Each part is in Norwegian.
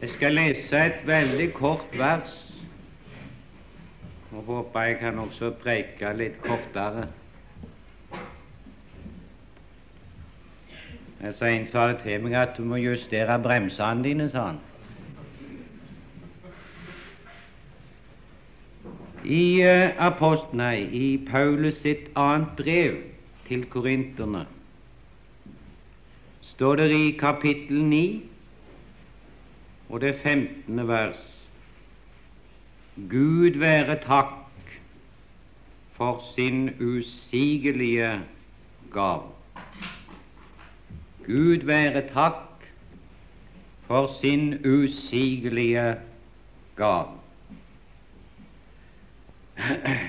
Jeg skal lese et veldig kort vers, og håper jeg kan også preike litt kortere. Jeg sa En sa det til meg at du må justere bremsene dine, sa han. I, uh, apost, nei, i Paulus sitt annet brev til korinterne står det i kapittel 9 og det 15. vers Gud være takk for sin usigelige gave. Gud være takk for sin usigelige gave.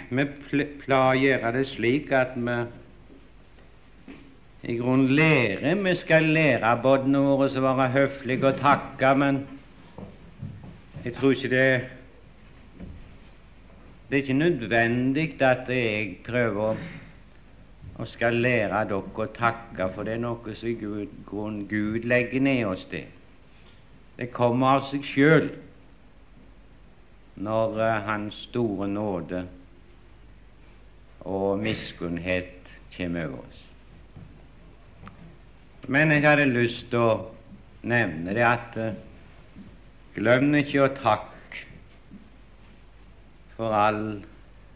Vi pleier å gjøre det slik at vi i grunnen lærer Vi skal lære båtene våre å være høflige og takke, men jeg tror ikke det Det er ikke nødvendig at jeg prøver å skal lære dere å takke, for det er noe som Gud, Gud legger ned oss det. Det kommer av seg sjøl når uh, Hans store nåde og miskunnhet kommer over oss. Men jeg hadde lyst til å nevne det at uh, glem ikke å takke for all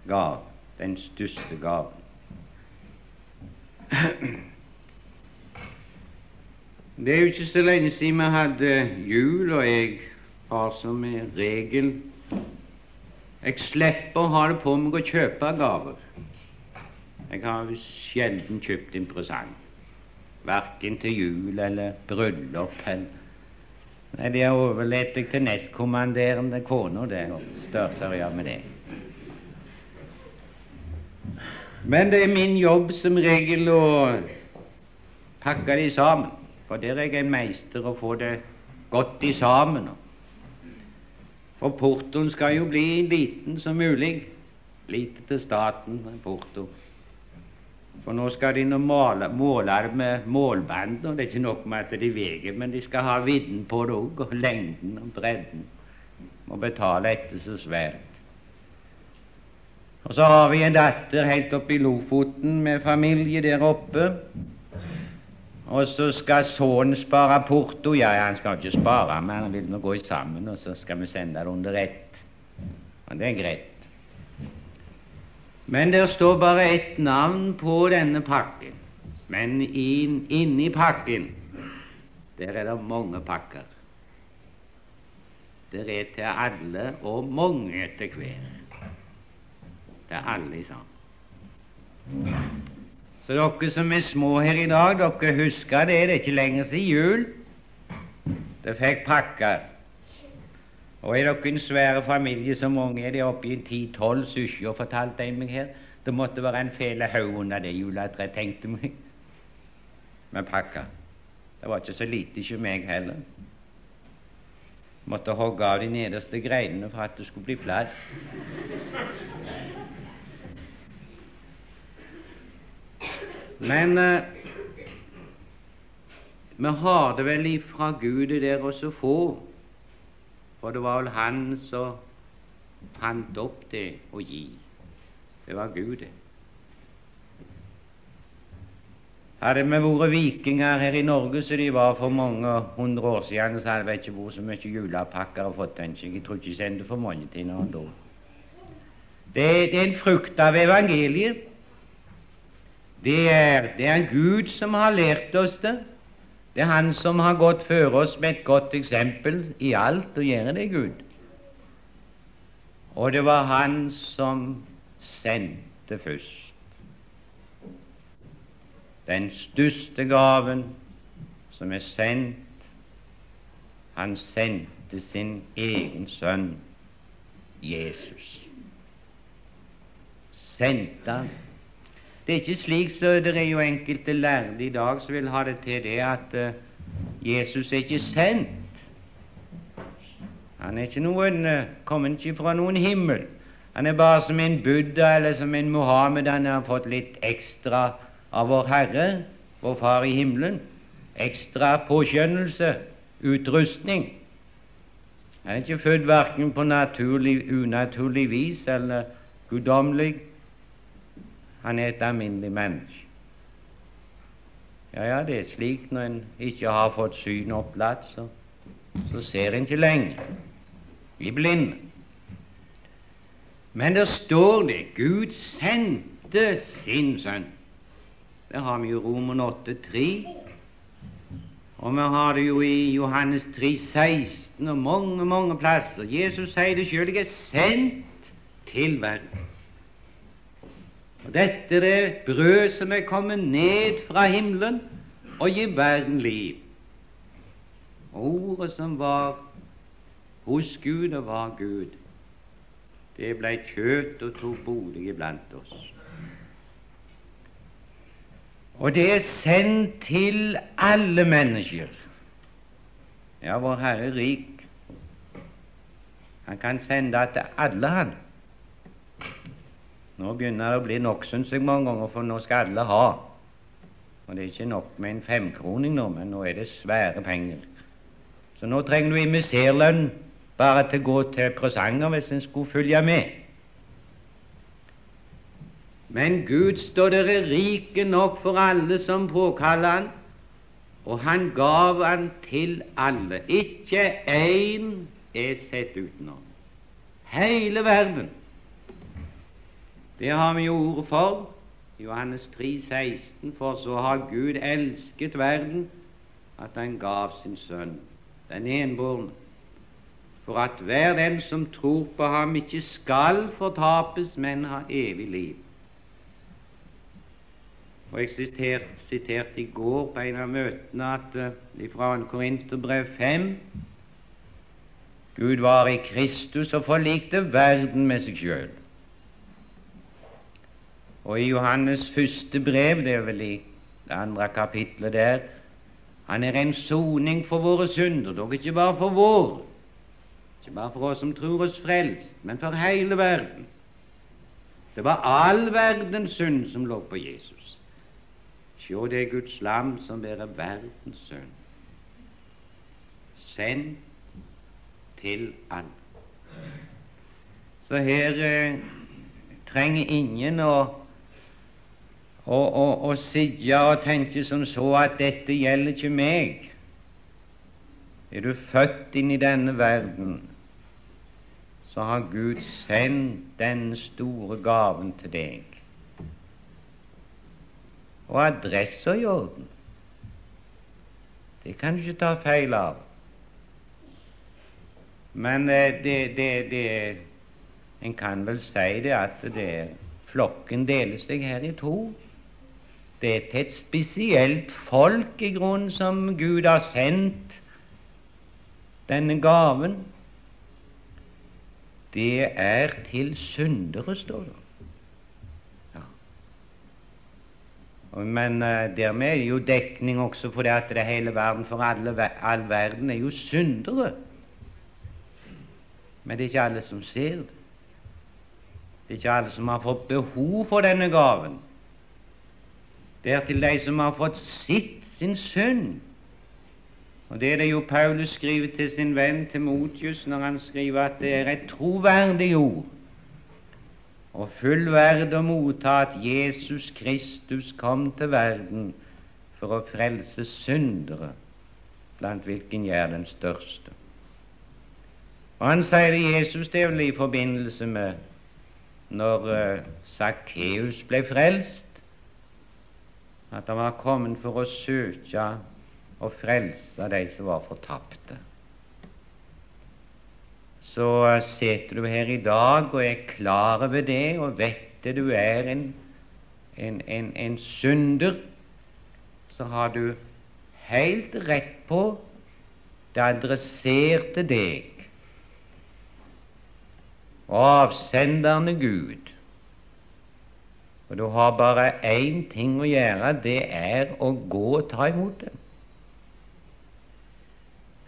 gav, den største gaven. Det er jo ikke så lenge siden vi hadde jul, og jeg har som regel Jeg slipper å ha det på meg å kjøpe gaver. Jeg har sjelden kjøpt en presang, verken til jul eller bryllup. Nei, De har overlatt deg til nestkommanderende kona der og stør seg av med det. Men det er min jobb som regel å pakke de sammen, for der er jeg en meister å få det godt i sammen. For portoen skal jo bli liten som mulig. Lite til staten, porto. For nå skal de nå måle, måle med målband, og det er ikke nok med at de veier, men de skal ha vidden på det òg, og lengden og bredden. Må betale etter så svært. Og så har vi en datter helt oppe i Lofoten med familie der oppe. Og så skal sønnen spare porto. Ja, han skal ikke spare, men han vil nå gå sammen, og så skal vi sende det under ett. Og det er greit. Men det står bare ett navn på denne pakken. Men inn, inni pakken der er det mange pakker. Det er til alle og mange til hver til alle sammen. Så dere som er små her i dag, dere husker det. Det er ikke lenger siden jul. Det fikk pakker. Og er dere en svær familie så mange er det oppe i ti-tolv og fortalte jeg meg her. Det måtte være en fele haug under det juletreet, tenkte meg, med pakka, Det var ikke så lite ikke meg heller. Måtte hogge av de nederste greinene for at det skulle bli plass. Men eh, vi har det vel ifra Gud det der å få, for det var vel Han som fant opp det å gi. Det var Gud, det. Hadde vi vært vikinger her i Norge som de var for mange hundre år siden, så hadde vi ikke vært så mye julepakker og fått den. Jeg tror ikke jeg sendte for mange til noen da. Det, det er en frukt av evangeliet. Det er, det er Gud som har lært oss det. Det er Han som har gått før oss med et godt eksempel i alt å gjøre det, Gud. Og det var Han som sendte først. Den største gaven som er sendt, han sendte sin egen sønn Jesus. Sendte han det er ikke slik så det er jo enkelte lærde i dag som vil ha det til det at uh, Jesus er ikke sendt. Han er ikke noen, uh, kommer ikke fra noen himmel. Han er bare som en Buddha eller som en Mohammed. Han har fått litt ekstra av Vår Herre, vår Far i himmelen. Ekstra påskjønnelse, utrustning. Han er ikke født verken på naturlig, unaturlig vis eller guddommelig. Han er et alminnelig menneske. Ja, ja, det er slik når en ikke har fått syn opplatt, så, så ser en ikke lenger. Vi er blinde. Men der står det Gud sendte sin sønn. Det har vi jo Roman 8, 3. Og vi har det jo i Johannes 3, 16 og mange, mange plasser. Jesus sier det sjøl. Jeg er sendt til verden. Og Dette er det brød som er kommet ned fra himmelen og gir verden liv. Ordet som var hos Gud og var Gud, det ble kjøtt og tok bolig iblant oss. Og det er sendt til alle mennesker. Ja, vår Herre er rik. Han kan sende det til alle, han. Nå begynner det å bli nok, syns jeg, mange ganger, for nå skal alle ha. Og det er ikke nok med en femkroning nå, men nå er det svære penger. Så nå trenger du investerlønn bare til å gå til presanger hvis en skulle følge med. Men Gud står dere rike nok for alle som påkaller Han, og Han gav Han til alle. Ikke én er sett utenom. Hele verden det har vi ordet for. Johannes 3, 16, For så har Gud elsket verden at Han gav sin Sønn, den enbårne, for at hver den som tror på ham, ikke skal fortapes, men ha evig liv. Og Jeg siterte, siterte i går på en av møtene at uh, fra Korinterbrev 5 Gud var i Kristus og forlikte verden med seg sjøl. Og i Johannes første brev, det er vel i det andre kapitlet der, han er en soning for våre synder, dog ikke bare for vår, ikke bare for oss som tror oss frelst, men for hele verden. Det var all verdens synd som lå på Jesus. Sjå, det er Guds lam som bærer verdens synd. Sendt til alle. Så her eh, trenger ingen å og, og, og sitte og tenke som så at dette gjelder ikke meg. Er du født inn i denne verden, så har Gud sendt denne store gaven til deg. Og adressa i orden. Det kan du ikke ta feil av. Men eh, det, det, det En kan vel si det at det, flokken deler seg her i to. Det er til et spesielt folk i grunnen som Gud har sendt denne gaven. Det er til syndere, står det. Ja. Men uh, dermed er det jo dekning også for det at det er hele verden, for alle, all verden er jo syndere. Men det er ikke alle som ser det. Det er ikke alle som har fått behov for denne gaven. Det er til de som har fått sitt sin synd. Og Det er det jo Paulus skriver til sin venn Timotius når han skriver at det er et troverdig ord og fullverd å motta at Jesus Kristus kom til verden for å frelse syndere, blant hvilken jeg er den største. Og Han sier det Jesus det er vel i forbindelse med når Sakkeus uh, ble frelst at han var kommet for å søke og frelse de som var fortapte. Så sitter du her i dag og er klar over det og vet det du er en, en, en, en synder, så har du helt rett på det adresserte deg. Og avsenderne er Gud. Og du har bare én ting å gjøre, det er å gå og ta imot den.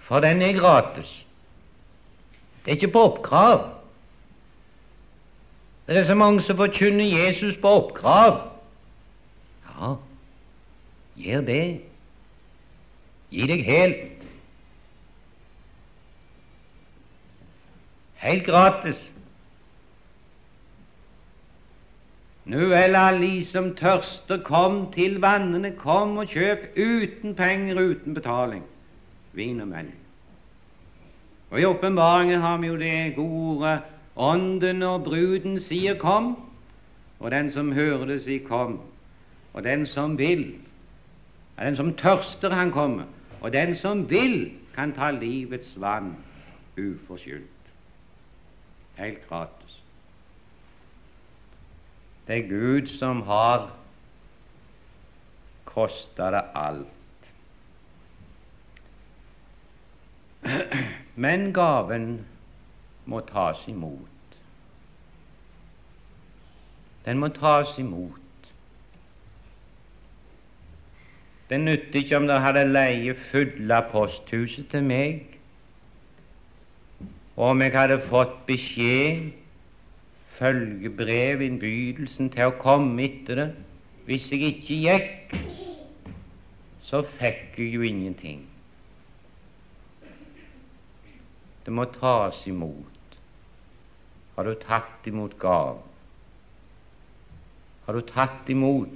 For den er gratis. Det er ikke på oppkrav. Det er så mange som forkynner Jesus på oppkrav. Ja, gjør det. Gi deg helt. Helt gratis. Nu vel, alle som tørster, kom til vannene, kom og kjøp uten penger, uten betaling, vin og melk. Og I åpenbaringen har vi jo det gode Ånden og bruden sier 'kom', og den som hører det, sier 'kom'. Og den som vil, ja, den som tørster, han kommer. Og den som vil, kan ta livets vann uforskyldt. Helt gratis. Det er Gud som har kosta det alt. Men gaven må tas imot. Den må tas imot. Det nytter ikke om dere hadde leie fulle posthuset til meg, og om jeg hadde fått beskjed, følgebrev, innbydelsen til å komme etter det. Hvis jeg ikke gikk, så fikk jeg jo ingenting. Det må tas imot. Har du tatt imot gaven? Har du tatt imot?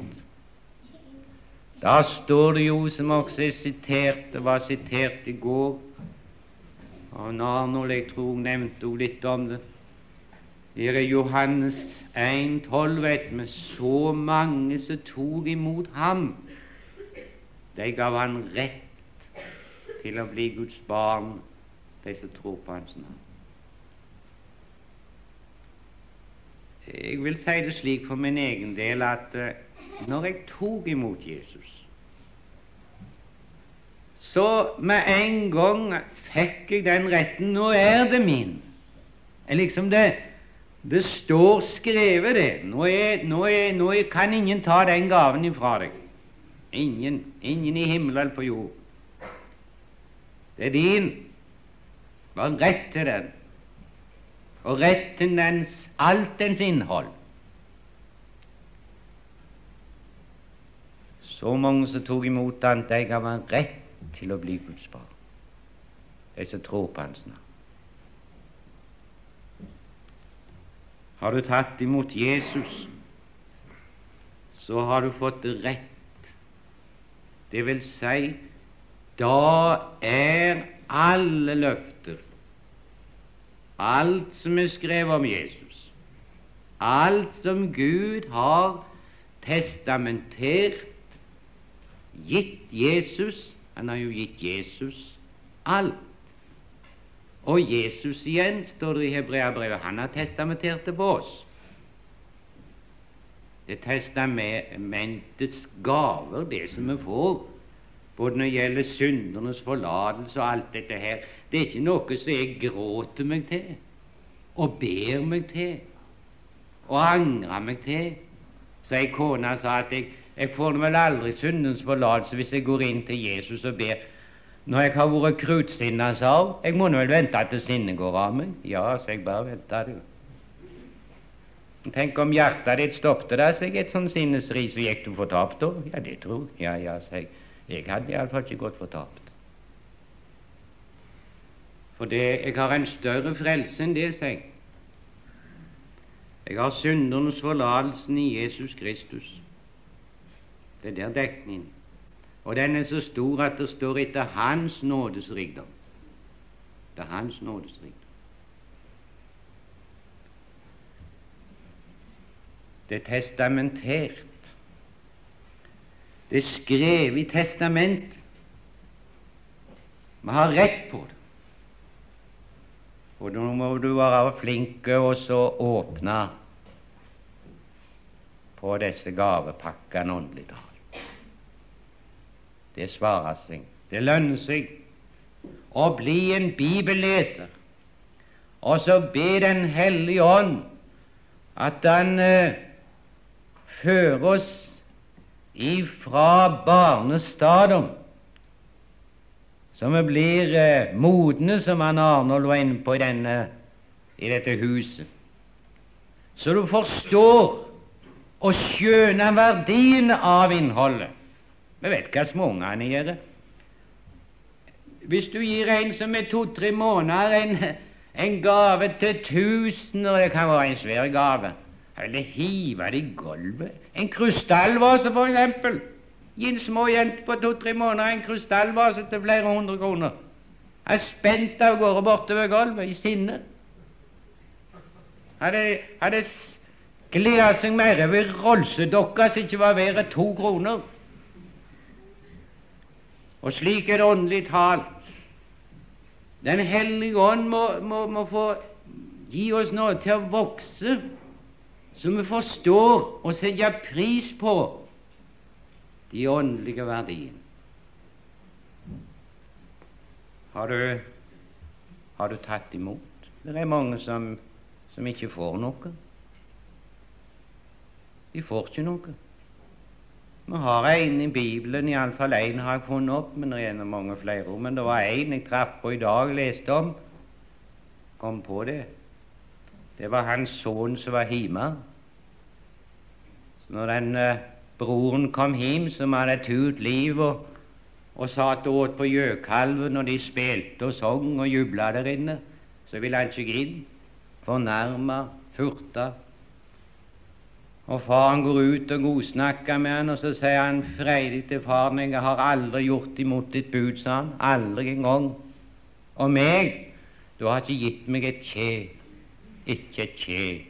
Da står det jo, som også er sitert, det var sitert i går og Arnold, jeg tror nevnte jo litt om det. Her er Johannes 1,12, vet vi, så mange som tok imot ham, de gav han rett til å bli Guds barn, de som tror på Hans navn. Jeg vil si det slik for min egen del at uh, når jeg tok imot Jesus, så med en gang fikk jeg den retten. Nå er det min. Liksom det, det står skrevet, det. Nå, er, nå, er, nå er, kan ingen ta den gaven ifra deg. Ingen. Ingen i himmelen eller på jord. Det er din. Du har rett til den, og rett til dens, alt dens innhold. Så mange som tok imot han, de ga han rett til å bli Guds barn, de som tror på Hans navn. Har du tatt imot Jesus, så har du fått rett. Det vil si, da er alle løfter, alt som er skrevet om Jesus, alt som Gud har testamentert gitt Jesus Han har jo gitt Jesus alt. Og Jesus igjen, står det i Hebreabrevet, han har testamentert det på oss. Det testamentets gaver, det som vi får, både når det gjelder syndernes forlatelse og alt dette her, det er ikke noe som jeg gråter meg til og ber meg til og angrer meg til. Så ei kone sa at jeg jeg får vel aldri syndens forlatelse hvis jeg går inn til Jesus og ber. Når jeg har vært krutsinna, sa hun, jeg må nå vel vente til sinnet går av meg. Ja, så jeg bare venta, du. Tenk om hjertet ditt stoppet da jeg et sånt sinnesris, så gikk du fortapt da? Ja, det tror jeg. Ja, ja, sa jeg. Jeg hadde iallfall ikke gått fortapt. For jeg har en større frelse enn det, sa jeg. Jeg har syndernes forlatelse i Jesus Kristus. Det er der dekningen. Og den er så stor at det står etter Hans nådes rikdom. Det er Hans nådes rikdom. Det er testamentert. Det er skrevet i testamentet. Vi har rett på det. Og nå må du være flink og så åpne på disse gavepakkene åndelig talt. Det svarer seg. Det lønner seg å bli en bibelleser, og så be Den hellige ånd at Han eh, fører oss ifra barnestadium, så vi blir eh, modne, som han Arnold var inne på i, denne, i dette huset, så du forstår og skjønner verdien av innholdet. Vi vet hva småungene gjør. Hvis du gir en som er to-tre måneder, en, En gave til tusen, og det kan være en svær gave. Eller hive det i gulvet. En krystallvase, for eksempel. Gi en små jente på to-tre måneder en krystallvase til flere hundre kroner. Er spent av gårde bortover gulvet i sinne. Hadde, hadde gleda seg mer over rolsedokka som ikke var verre to kroner. Og slik er det åndelig talt. Den hellige ånd må, må, må få gi oss noe til å vokse, så vi forstår og setter pris på de åndelige verdiene. Har du, har du tatt imot? Det er mange som, som ikke får noe. De får ikke noe. Vi har en i Bibelen, iallfall én har jeg funnet opp, men det er mange flere. Men det var en jeg traff på i dag, leste om. Kom på det. Det var hans sønn som var hjemme. Så når den eh, broren kom hjem, som hadde turt liv og, og satt og åt på gjøkalven, og de spilte og sang og jubla der inne, så ville han ikke inn. Fornærma, furta, og faren går ut og godsnakker med han, og så sier han freidig til faren 'Jeg har aldri gjort imot ditt bud', sa han. Aldri en gang. Og meg? Du har ikke gitt meg et kje. Ikke et kje.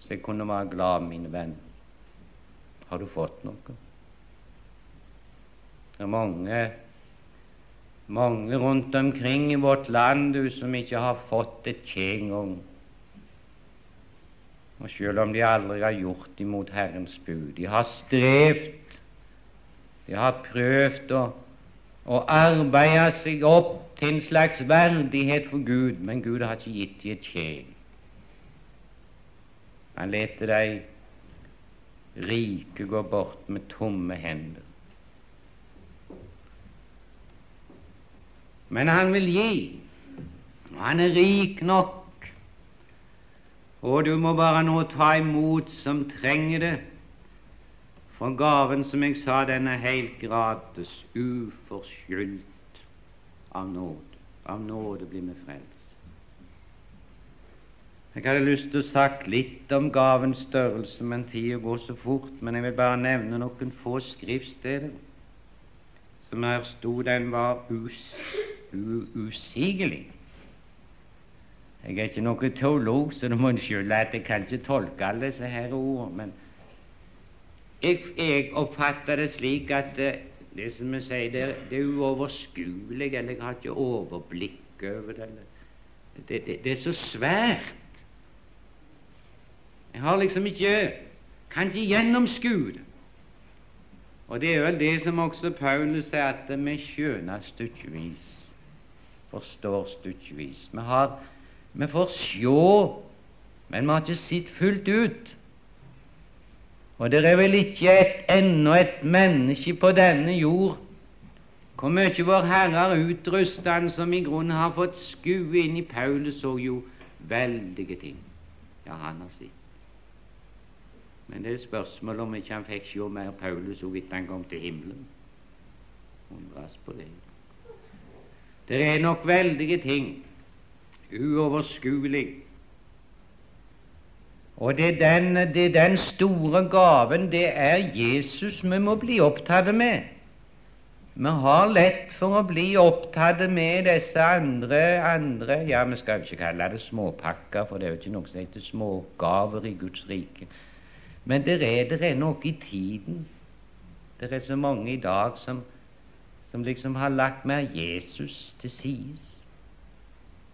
Så jeg kunne være glad, mine venn. Har du fått noe? Det er mange, mange rundt omkring i vårt land du, som ikke har fått et kje engang. Og selv om de aldri har gjort imot Herrens bud, de har strevd, de har prøvd å, å arbeide seg opp til en slags verdighet for Gud, men Gud har ikke gitt dem et tjen. Han lot de rike gå bort med tomme hender. Men han vil gi, og han er rik nok og du må bare nå ta imot som trenger det. For gaven, som jeg sa, den er helt gratis, uforskyldt av nåde. Av nåde blir vi frelst. Jeg hadde lyst til å sagt litt om gavens størrelse, men tida går så fort. Men jeg vil bare nevne noen få skriftsteder som her sto den var us, usigelig. Jeg er ikke noen teolog, så du må unnskylde at jeg kan ikke tolke alle disse her ordene. Men jeg, jeg oppfatter det slik at det, det som vi sier, det, det er uoverskuelig, eller jeg har ikke overblikk over det. Det, det, det er så svært. Jeg har liksom ikke kan ikke gjennomskue det. Og det er vel det som også Paulus sier, at vi skjønner stykkevis, forstår stykkevis. Vi har vi får sjå, men vi har ikke sett fullt ut. Og det er vel ikke et, ennå et menneske på denne jord hvor mye Vår Herre har utrustet han som i grunnen har fått skue inn i Paulus, så jo veldige ting. Ja, han har sett. Men det er spørsmål om ikke han fikk se mer Paulus så vidt han kom til himmelen. Undres på det. Det er nok veldige ting uoverskuelig. Og det er, den, det er den store gaven det er Jesus vi må bli opptatt med. Vi har lett for å bli opptatt med disse andre, andre Ja, vi skal ikke kalle det småpakker, for det er jo ikke noe som heter smågaver i Guds rike. Men det er, det er noe i tiden. Det er så mange i dag som, som liksom har lagt mer Jesus til side.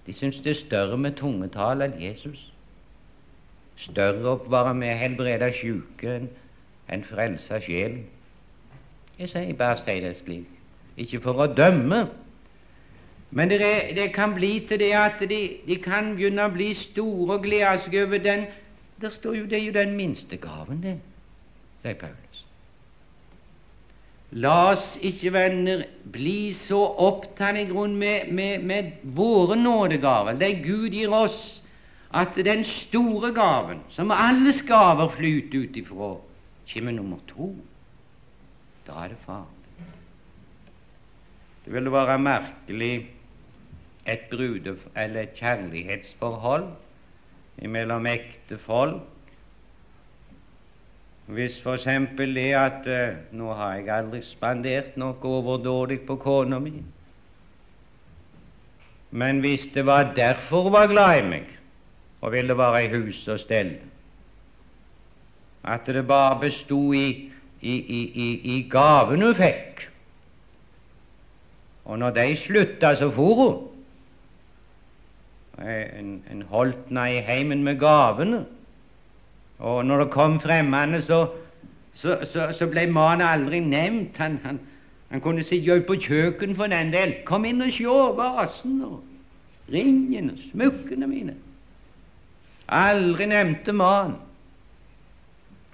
De syns det er større med tungetall enn Jesus. Større å være med å helbrede syke enn en frelse sjelen. Jeg sier bare si det slik, ikke for å dømme, men det, det, kan bli til det at de, de, kan begynne å bli store og glede seg over den Det er jo den minste gaven, det, sier Paulus. La oss ikke, venner, bli så opptatt i grunn med, med, med våre nådegaver, det Gud gir oss, at den store gaven, som alles gaver flyter ut ifra, kommer nummer to. Da er det farlig. Det ville være merkelig et brude, eller et kjærlighetsforhold mellom ektefolk. Hvis eksempel det at uh, Nå har jeg aldri spandert noe overdådig på kona mi. Men hvis det var derfor hun var glad i meg og ville være i hus og stell, at det bare bestod i, i, i, i gaven hun fikk Og når de slutta, så for hun. En, en holdt henne i heimen med gavene. Og når det kom fremmede, så, så, så, så ble mannen aldri nevnt. Han, han, han kunne sitte ute på kjøkkenet for den del. 'Kom inn og sjå vasen og ringen og smykkene mine.' Aldri nevnte mannen.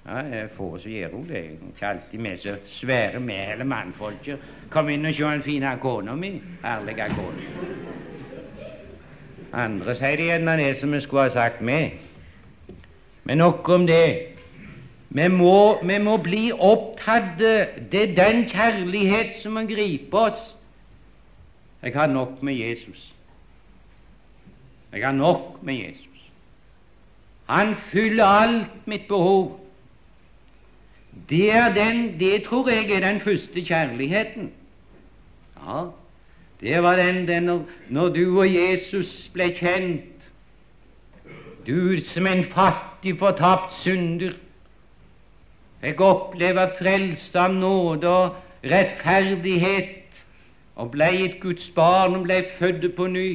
Ja, jeg får så gjør hun det. Hun alltid med så svære med eller mannfolket. 'Kom inn og sjå den fine kona mi.' Herlige kone. Andre sier det gjerne det som vi skulle ha sagt med. Men nok om det. Vi må, vi må bli opptatt Det er den kjærlighet som må gripe oss. Jeg har nok med Jesus. Jeg har nok med Jesus. Han fyller alt mitt behov. Det, den, det tror jeg er den første kjærligheten. Ja, det var den, den når, når du og Jesus ble kjent. Du som en fattig, fortapt synder fikk oppleve frelse av nåde og rettferdighet og ble et Guds barn og ble født på ny.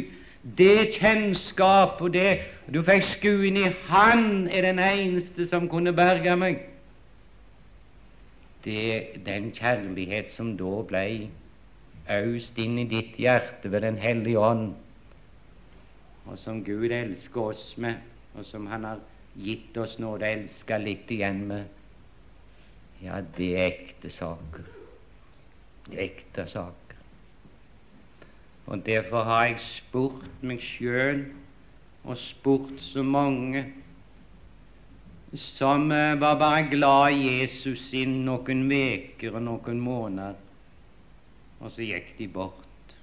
Det kjennskap og det du fikk skue inn i Han er den eneste som kunne berge meg. Det er den kjærlighet som da ble øst inn i ditt hjerte ved Den hellige ånd, og som Gud elsker oss med og som Han har gitt oss nåde å elske litt igjen med, ja, det er ekte saker. Det er ekte saker. Og Derfor har jeg spurt meg sjøl, og spurt så mange som eh, var bare glad i Jesus i noen veker og noen måneder, og så gikk de bort.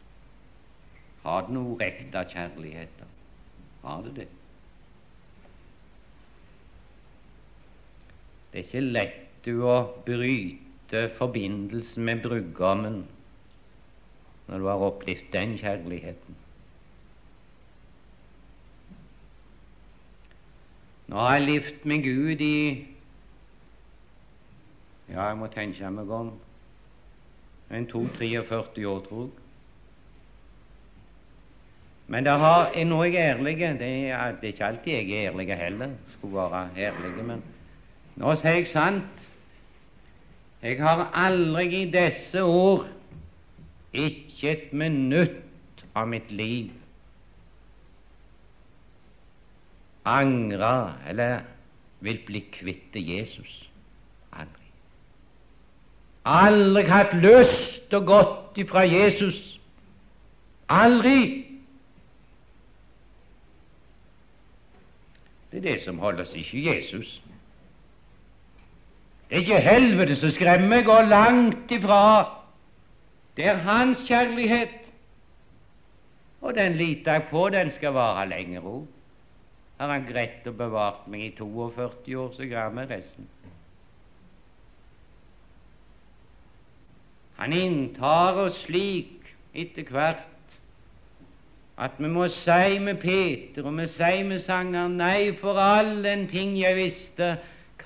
Har det noe ekte kjærlighet? Har det det? Det er ikke lett å bryte forbindelsen med brudgommen når du har opplevd den kjærligheten. Nå har jeg levd med Gud i Ja, jeg må tenke meg om en 42-43 år, tror jeg. Men det har, nå er jeg ærlig. Det det er ikke alltid jeg er ærlig heller. Skulle være ærlig, men nå sier jeg sant. Jeg har aldri i disse år, ikke et minutt av mitt liv, angra eller vil bli kvitt Jesus. Aldri. Aldri hatt lyst og gått ifra Jesus. Aldri. Det er det som holder oss ikke Jesus. Det er ikke helvete som skremmer og langt ifra. Det er Hans kjærlighet, og den liter jeg på, den skal vare lenger òg. Har Han greit og bevart meg i 42 år, så ga meg resten. Han inntar oss slik etter hvert at vi må si med Peter og vi sier med sangeren Nei, for all den ting jeg visste,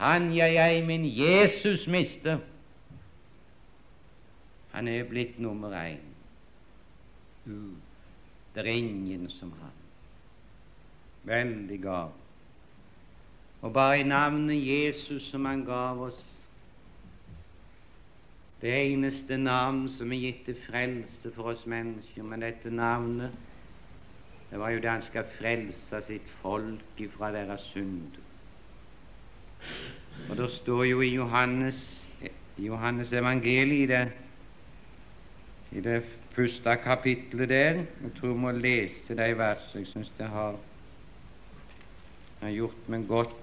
kan jeg ei min Jesus miste? Han er blitt nummer én. Det er ingen som han. Veldig gav. Og bare i navnet Jesus som han gav oss, det eneste navn som er gitt til frelse for oss mennesker, men dette navnet det var jo det han skal frelse sitt folk ifra deres synder. Og det står jo i Johannes, Johannes evangeliet, i det, i det første kapittelet der Jeg tror jeg må lese de versene. Jeg syns det har, har gjort meg godt.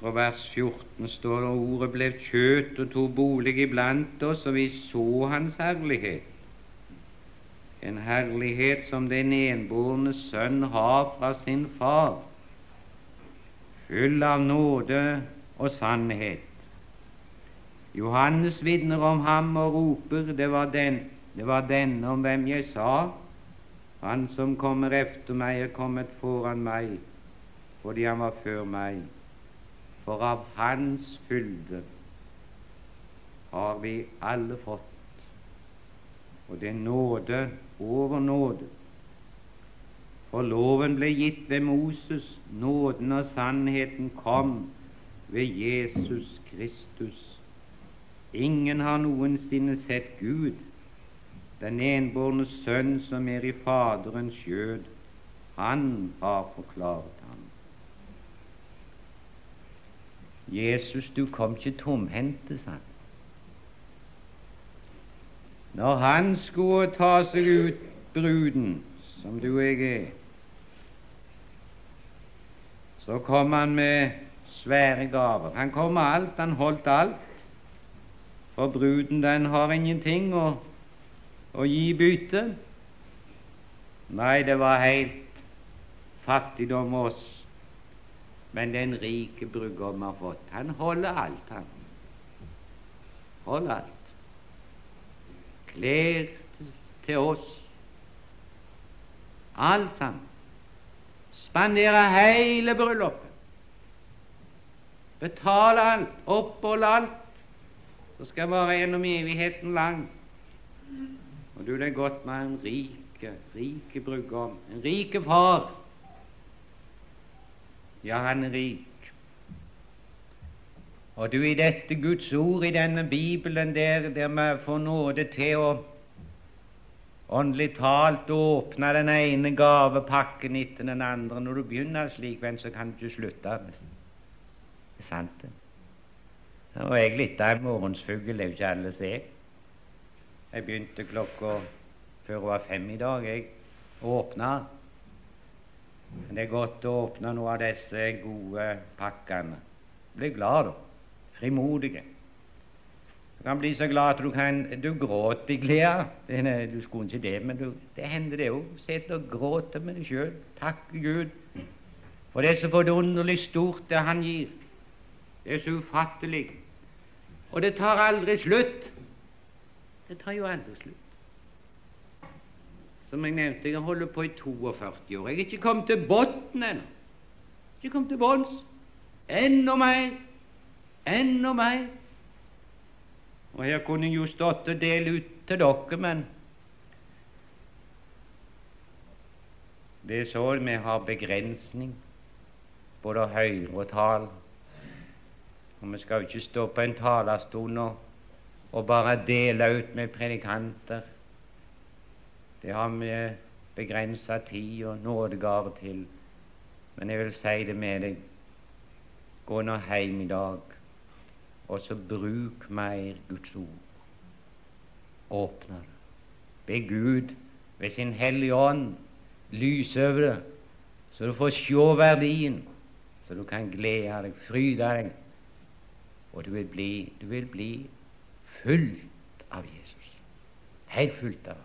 Fra vers 14 står det ordet ble kjøtt og tok bolig iblant oss, og vi så Hans herlighet. en herlighet som den enbårne sønn har fra sin far, full av nåde og sannhet. Johannes vitner om ham og roper, det var, den, det var denne om hvem jeg sa, han som kommer efter meg, er kommet foran meg, fordi han var før meg. For av Hans fylde har vi alle fått, og det er nåde over nåde. For loven ble gitt ved Moses, nåden og sannheten kom ved Jesus Kristus. Ingen har noensinne sett Gud, den enbårne Sønn som er i Faderens skjød. Han har forklart ham. Jesus, du kom ikke tomhendte, sa han. Når han skulle ta seg ut bruden, som du og jeg er, så kom han med svære gaver. Han kom med alt, han holdt alt. For bruden, den har ingenting å, å gi bytte. Nei, det var helt fattigdom oss. Men den rike brudgom har fått. Han holder alt, han. Holder alt. Klær til oss. Alt sammen. Spandere hele bryllupet. Betale alt, opphold alt. Så skal vare gjennom evigheten lang. Og du, det er godt med en rike, rike brudgom, en rike far. Ja, han er rik. Og du, i dette Guds ord, i denne Bibelen, der, der vi får nåde til å åndelig talt åpne den ene gavepakken etter den andre Når du begynner slik, venn, så kan du ikke slutte. Det er sant, det. Og jeg litt av en morgensfugl, det er jo ikke alle som er. Jeg begynte klokka før hun var fem i dag. Jeg åpna. Det er godt å åpne noen av disse gode pakkene. Blir glad, da frimodige. Du kan bli så glad at du kan Du gråter i glede. Du skulle ikke det, men du, det hender det òg. Sitter og gråter med deg sjøl. Takke Gud for det er så forunderlig stort, det Han gir. Det er så ufattelig. Og det tar aldri slutt. Det tar jo aldri slutt. Som jeg nevnte, jeg holder på i 42 år. Jeg er ikke kommet til bunnen ennå. Ikke kommet til bunns. Enda mer enda mer. Og her kunne jo stått og dele ut til dere, men det er så vi har begrensning, både å høre og tale. Og vi skal jo ikke stå på en talerstol og, og bare dele ut med predikanter. Det har vi begrensa tid og nådegaver til. Men jeg vil si det med deg gå nå hjem i dag og så bruk mer Guds ord. Åpne det. Be Gud ved sin Hellige Ånd lyse over det, så du får se verdien, så du kan glede deg, fryde deg, og du vil bli, du vil bli fullt av Jesus. Helt fullt av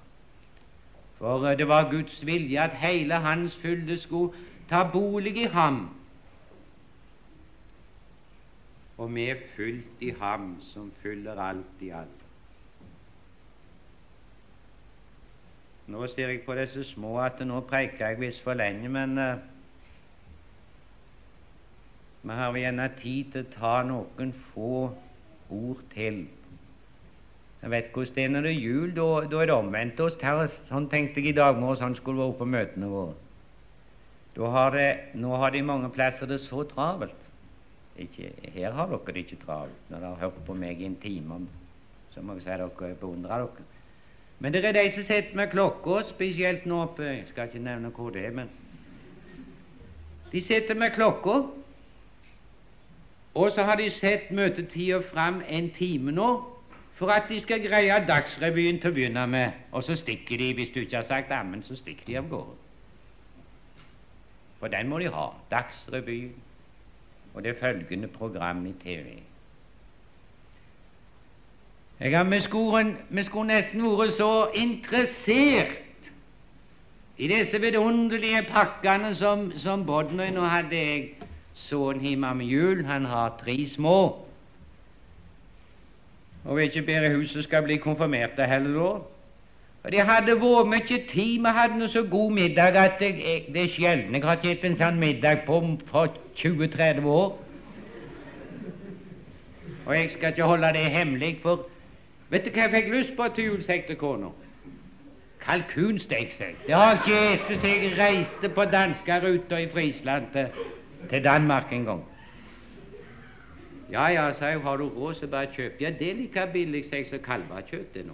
For det var Guds vilje at hele Hans fylde skulle ta bolig i ham og vi er fulgt i Ham som fyller alt i alt. Nå ser jeg på disse små at nå preiker jeg visst for lenge, men uh, vi har gjerne tid til å ta noen få ord til. Jeg vet hvordan det er når det er jul. Da, da er det omvendt oss. Sånn tenkte jeg i dag morges han skulle være på møtene våre. Har det, nå har de mange plasser det så travelt. Ikke, her har dere det ikke travelt når dere har hørt på meg i en time. Så må jeg si dere beundrer dere. Men det er de som sitter med klokka, spesielt nå oppe Jeg skal ikke nevne hvor det er, men De sitter med klokka, og så har de sett møtetida fram en time nå for at de skal greie Dagsrevyen til å begynne med, og så stikker de, hvis du ikke har sagt ammen, så stikker de av gårde. For den må de ha. Dagsrevyen og det følgende program i TV. Jeg har, med skoren, med skoren nesten vært så interessert I disse vidunderlige pakkene som, som Bodnøy Nå hadde jeg sønnen hjemme med jul. Han har tre små. Og vet ikke bedre huset skal bli konfirmert heller da. Og Det hadde vært mye tid. Vi hadde noe så god middag at jeg, jeg, det er sjelden jeg har kjøpt en sånn middag på for 20-30 år. Og jeg skal ikke holde det hemmelig, for vet du hva jeg fikk lyst på til jul, sier kona? Kalkunstek, sier Det har jeg ikke spist jeg reiste på danskeruta i Frisland til, til Danmark en gang. Ja, ja, sa hun, har du råd, så bare kjøp. Ja, det er like billig, sier jeg, som kalvekjøtt er nå.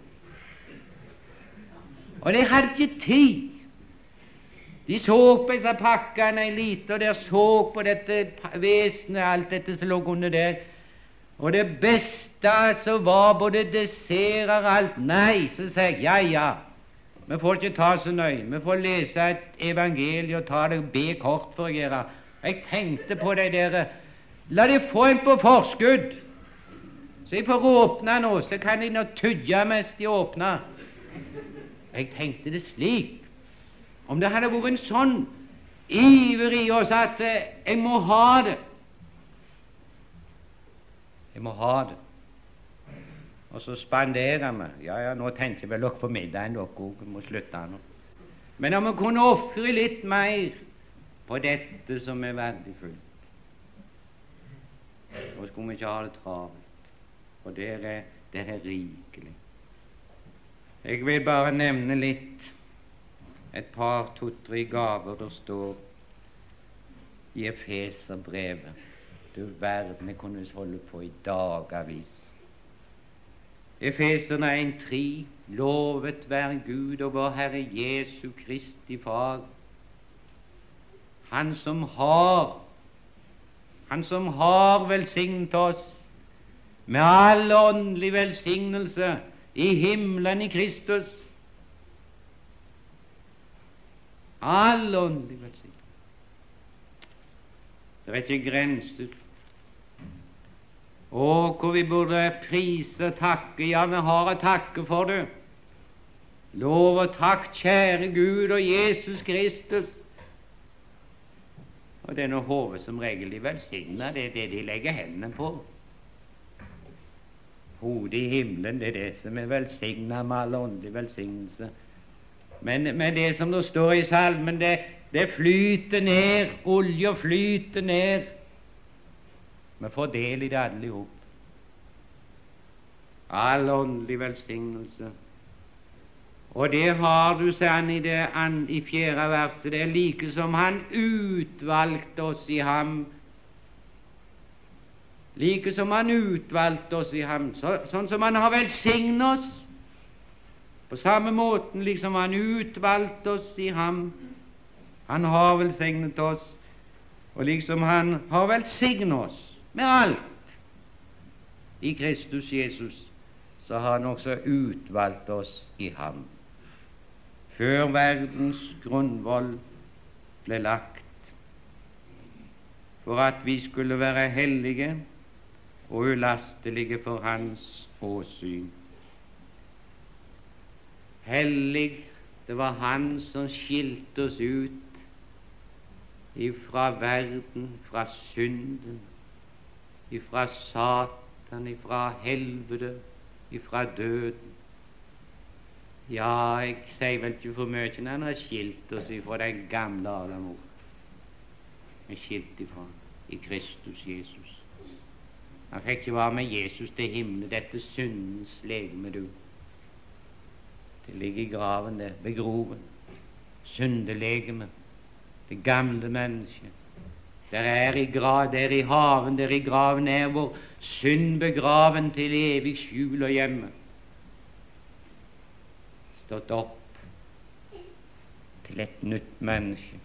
Og de hadde ikke tid. De så på disse pakkene en liten, og der så på dette vesenet, alt dette som lå under der. Og det beste altså var både desserter og alt. Nei, så sa jeg ja, ja, vi får ikke ta så nøye. Vi får lese et evangelium og ta det be kort for å gjøre. Jeg tenkte på de der La de få en på forskudd, så jeg får åpne nå, så kan de nå tygge mens de åpner. Jeg tenkte det slik Om det hadde vært en sånn iver i oss at eh, jeg må ha det Jeg må ha det. Og så spanderer vi. Ja, ja, nå tenker vel dere på middagen, dere òg. Må slutte nå. Men om vi kunne ofre litt mer på dette som er verdifullt, så skulle vi ikke ha det travelt. For der er, der er rikelig. Jeg vil bare nevne litt, et par to-tre gaver der står i Efeserbrevet. Du verden, jeg kunne holde på i dagavis. Efeserne 1,3.: Lovet være Gud og vår Herre Jesu Kristi Far, Han som har Han som har velsignet oss med all åndelig velsignelse i himmelen i Kristus. All åndelig velsignelse. Det er ikke grenser. Å, hvor vi burde prise og takke. Ja, har å takke for det. Lov og takk, kjære Gud og Jesus Kristus. Og nå hodet som regel de velsigner, det er det de legger hendene på. Hodet i himmelen, det er det som er velsigna med all åndelig velsignelse. Men, men, det som det står i salmen, det, det flyter ned, olja flyter ned. Vi får del i det alle i hop. All åndelig velsignelse. Og det har du, sier han i, det, i fjerde verset, det er like som han utvalgte oss i ham like som Han utvalgte oss i ham, så, sånn som Han har velsignet oss. På samme måten liksom Han utvalgte oss i ham. Han har velsignet oss, og liksom Han har velsignet oss med alt i Kristus Jesus, så har Han også utvalgt oss i ham. Før verdens grunnvoll ble lagt, for at vi skulle være hellige og ulastelige for Hans åsyn. Hellig, det var Han som skilte oss ut ifra verden, fra synden, ifra Satan, ifra helvete, ifra døden. Ja, jeg sier vel ikke for mye når han har skilt oss ifra den gamle Adam er skilt ifra i Kristus Jesus. Han fikk ikke være med Jesus til himmelen, dette syndens legeme, du. Det ligger i graven der, begroven. Syndelegeme, det gamle mennesket. Der er i grav, der i haven, der i graven er vår synd begraven til evig skjul og hjemme. Stått opp til et nytt menneske.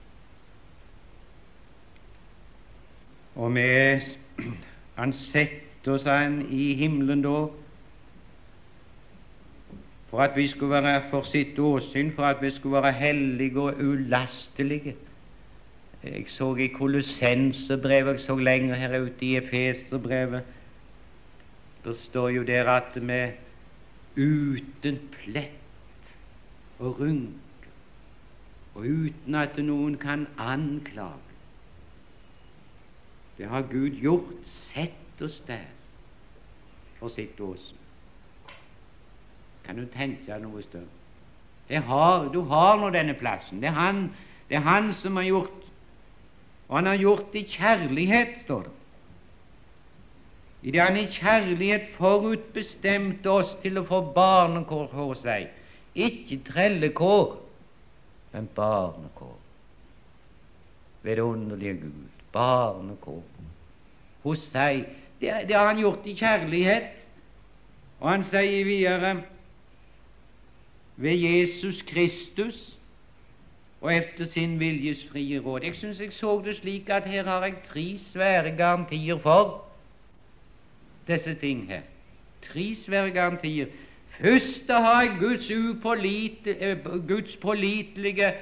Og vi han setter han i himmelen da, for at vi skulle være for sitt åsyn, for at vi skulle være hellige og ulastelige. Jeg så i Kolossenserbrevet, jeg så lenger her ute i Efeserbrevet, det står jo der at vi uten plett og rynke, og uten at noen kan anklage. Det har Gud gjort. Sett oss der for sitt åsyn. Kan du tenke deg noe større? Har, du har nå denne plassen. Det er, han, det er han som har gjort Og han har gjort det i kjærlighet, står det. I det han i kjærlighet forutbestemte oss til å få barnekår hos seg. Ikke trellekår, men barnekår. Ved det underlige Gud, barnekår hos seg. Det, det har han gjort i kjærlighet. Og han sier videre ved Jesus Kristus og efter sin viljes frie råd. Jeg syns jeg så det slik at her har jeg tre svære garantier for disse ting her. Tre svære garantier. Først har jeg Guds, upålite, eh, Guds pålitelige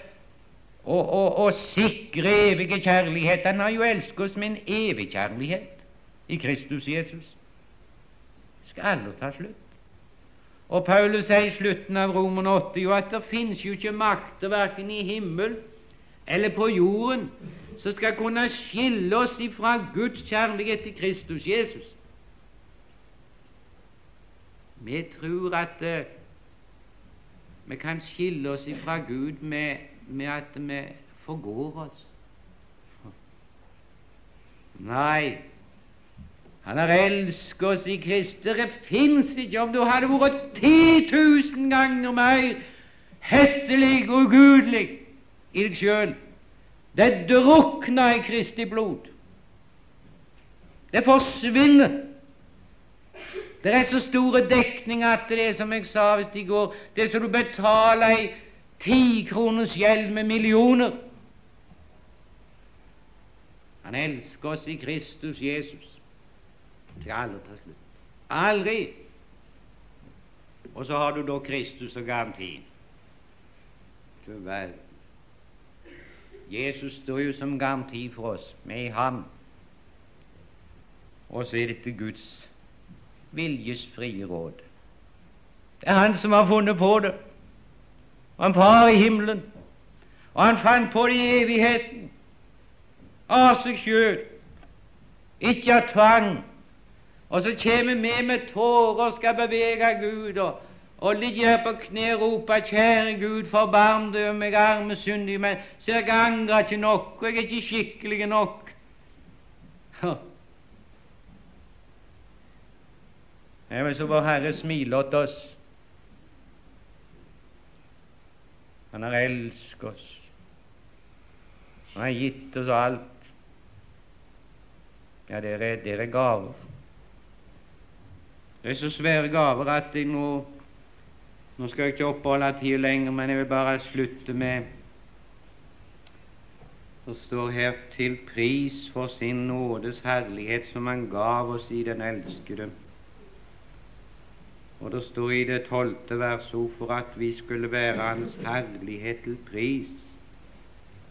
og, og, og sikre evige kjærlighet. Han har jo elsket oss med en evig kjærlighet i Kristus Jesus. Skal aldri ta slutt. Og Paulus sier i slutten av Roman 8 jo at det finnes jo ikke makter verken i himmel eller på jorden som skal kunne skille oss ifra Guds kjærlighet til Kristus Jesus. Vi tror at uh, vi kan skille oss ifra Gud med, med at vi forgår oss. Nei, han har elsket oss i Kristus. Det fins ikke om du hadde vært ti tusen ganger mer hesselig og ugudelig i deg sjøl. Det drukner i Kristi blod. Det forsvinner. Det er så store dekninger at det er som jeg sa hvis i går, det som du betaler ei tikroners gjeld med millioner. Han elsker oss i Kristus Jesus. til aldri ta slutt. Aldri! Og så har du da Kristus og garantien. Du verden. Jesus står jo som garanti for oss, med ham. Og så er dette Guds viljes frie råd. Det er Han som har funnet på det. Og han far i himmelen. Og han fant på det i evigheten. Av seg sjøl. Ikke av tvang, og så kommer vi med tårer og skal bevege Gud og, og ligger her på kne og roper 'Kjære Gud, forbarm deg over meg arme syndig', men så jeg angrer ikke nok, og jeg er ikke skikkelig nok. Jeg vil så vår Herre smiler til oss. Han har elsket oss. Han har gitt oss alt. Ja, det er, det er gaver. Det er så svære gaver at jeg nå Nå skal jeg ikke oppholde tida lenger, men jeg vil bare slutte med Det står her 'til pris for sin nådes herlighet som Han gav oss i den elskede'. Og det står i det tolvte vers for at vi skulle være Hans herlighet til pris,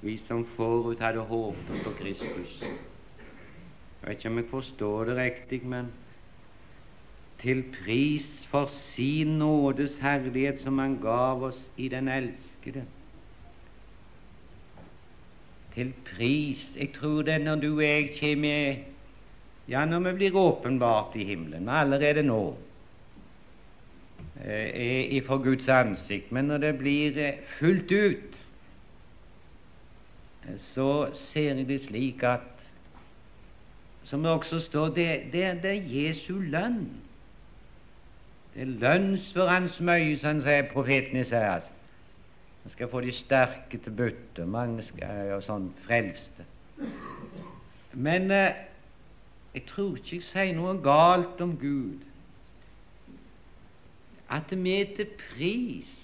vi som forut hadde håpet på Kristus. Jeg vet ikke om jeg forstår det riktig, men til pris for sin nådes herlighet som Han gav oss i den elskede. Til pris Jeg tror det når du og jeg kommer Ja, når vi blir åpenbart i himmelen, men allerede nå er for Guds ansikt, men når det blir eh, fullt ut, så ser jeg det slik at som det også står, det, det, det er Jesu lønn. Det er lønns for hans møye, som sier profeten Isaias. Han skal få de sterke til bytte, mange skal og sånn frelste. Men eh, jeg tror ikke jeg sier noe galt om Gud. At vi til pris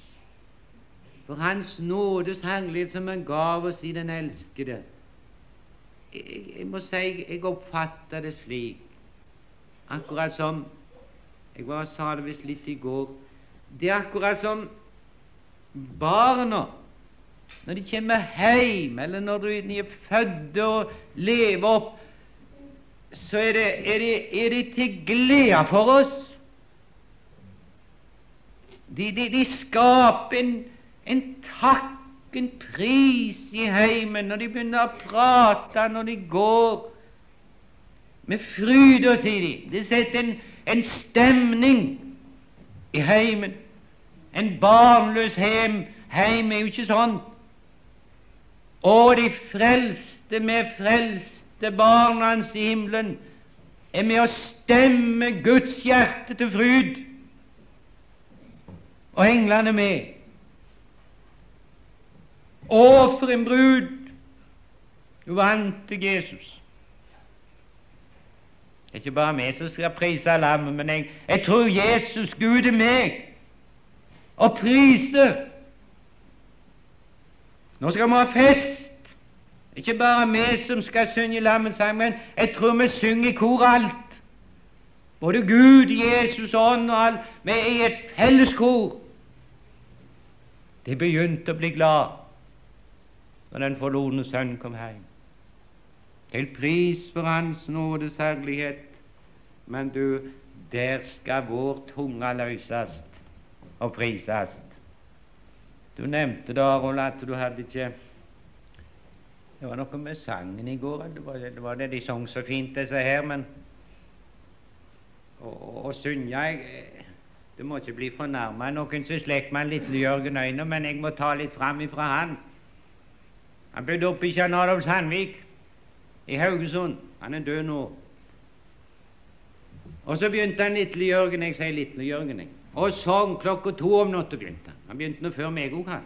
for Hans nådes herlighet som Han gav oss i den elskede. Jeg, jeg må si jeg oppfatter det slik, akkurat som jeg bare sa det visst litt i går. Det er akkurat som barna når de kommer hjem, eller når de er født og lever opp, så er det, er det, er det til glede for oss. De, de, de skaper en, en takk en pris i heimen når de begynner å prate når de går. Med fryd, sier de. Det setter en, en stemning i heimen. En barnløs heim, heim er jo ikke sånn. Og de frelste med frelste barna hans i himmelen er med å stemme Guds hjerte til fryd. Og englene med. Å, for en brud du vant til Jesus. Det er ikke bare vi som skal prise lammet, men jeg, jeg tror Jesus, Gud, er meg og prise. Nå skal vi ha fest. Ikke bare vi som skal synge lammets sammen. men jeg tror vi synger i kor alt. Både Gud, Jesus Ånd og alt. Vi er i et felles kor. De begynte å bli glad når den forlorne sønn kom hjem. Til pris for Hans nådes herlighet. Men du, der skal vår tunge løses og prises. Du nevnte da, Rold, at du hadde ikke Det var noe med sangen i går. Det var det, var det de sang så fint, disse her. Men å synge jeg Du må ikke bli fornærma. Noen som slekker meg lille Jørgen Øyne, men jeg må ta litt fram ifra han. Han ble oppe i Kjern Adolf Sandvik i Haugesund. Han er død nå. Og så begynte han lille Jørgen, jeg sier lille Jørgen, jeg. Og sang klokka to om natta begynte han. Han begynte nå før meg òg, han.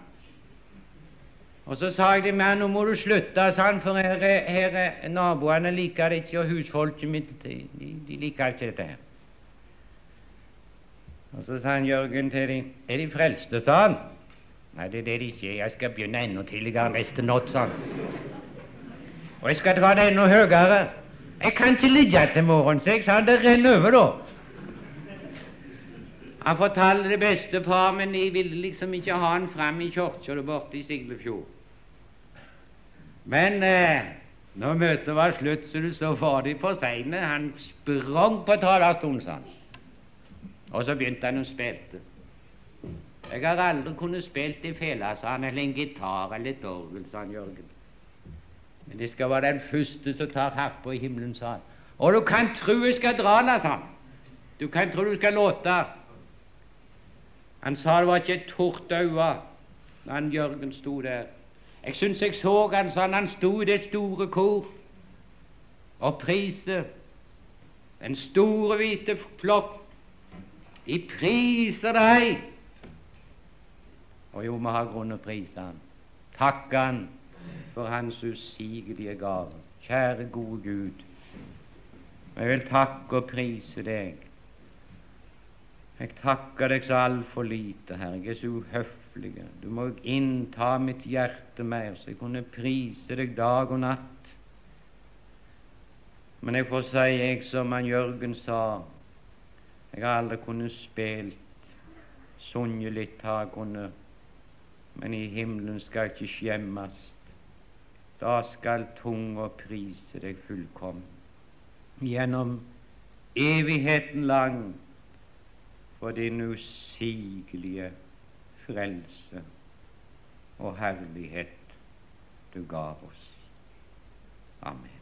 Og så sa jeg til meg nå må du slutte, sa han, for her, her naboene liker det ikke, og husfolket mitt de, de liker ikke dette her. Og så sa han Jørgen til dem Er de frelste, sa han. Nei, det er det de ikke er. Jeg skal begynne enda tidligere neste natt, sa han. Og jeg skal dra det enda høyere. Jeg kan ikke ligge til morgenen, så jeg sa det renner over, da. Han fortalte det beste, far, men de ville liksom ikke ha han fram i kirka borte i Siglefjord. Men eh, når møtet var slutt, så var de for seine. Han sprang på talerstolen, sa han. Og så begynte han å spille. Jeg har aldri kunnet spille i han, eller en gitar eller et orgel, sa han Jørgen. Men det skal være den første som tar harpa i himmelen, sa han. Og du kan tro jeg skal dra den, sa han. Du kan tro du skal låte. Han sa det var ikke et tort øye da han Jørgen sto der. Jeg syns jeg så han, han, han sto i det store kor og priste den store, hvite flokk de priser deg. Og jo, vi har grunn å prise Han. Takke Han for Hans usigelige gave. Kjære, gode Gud, jeg vil takke og prise deg. Jeg takker deg så altfor lite, Herre. Jeg er så uhøflig. Du må innta mitt hjerte mer, så jeg kunne prise deg dag og natt. Men jeg får si, jeg som han Jørgen sa, jeg har aldri kunnet spille, sunget litt har jeg kunnet, men i himmelen skal jeg ikke skjemmes. Da skal tunga prise deg fullkommen gjennom evigheten lang for din usigelige frelse og herlighet du gav oss. Amen.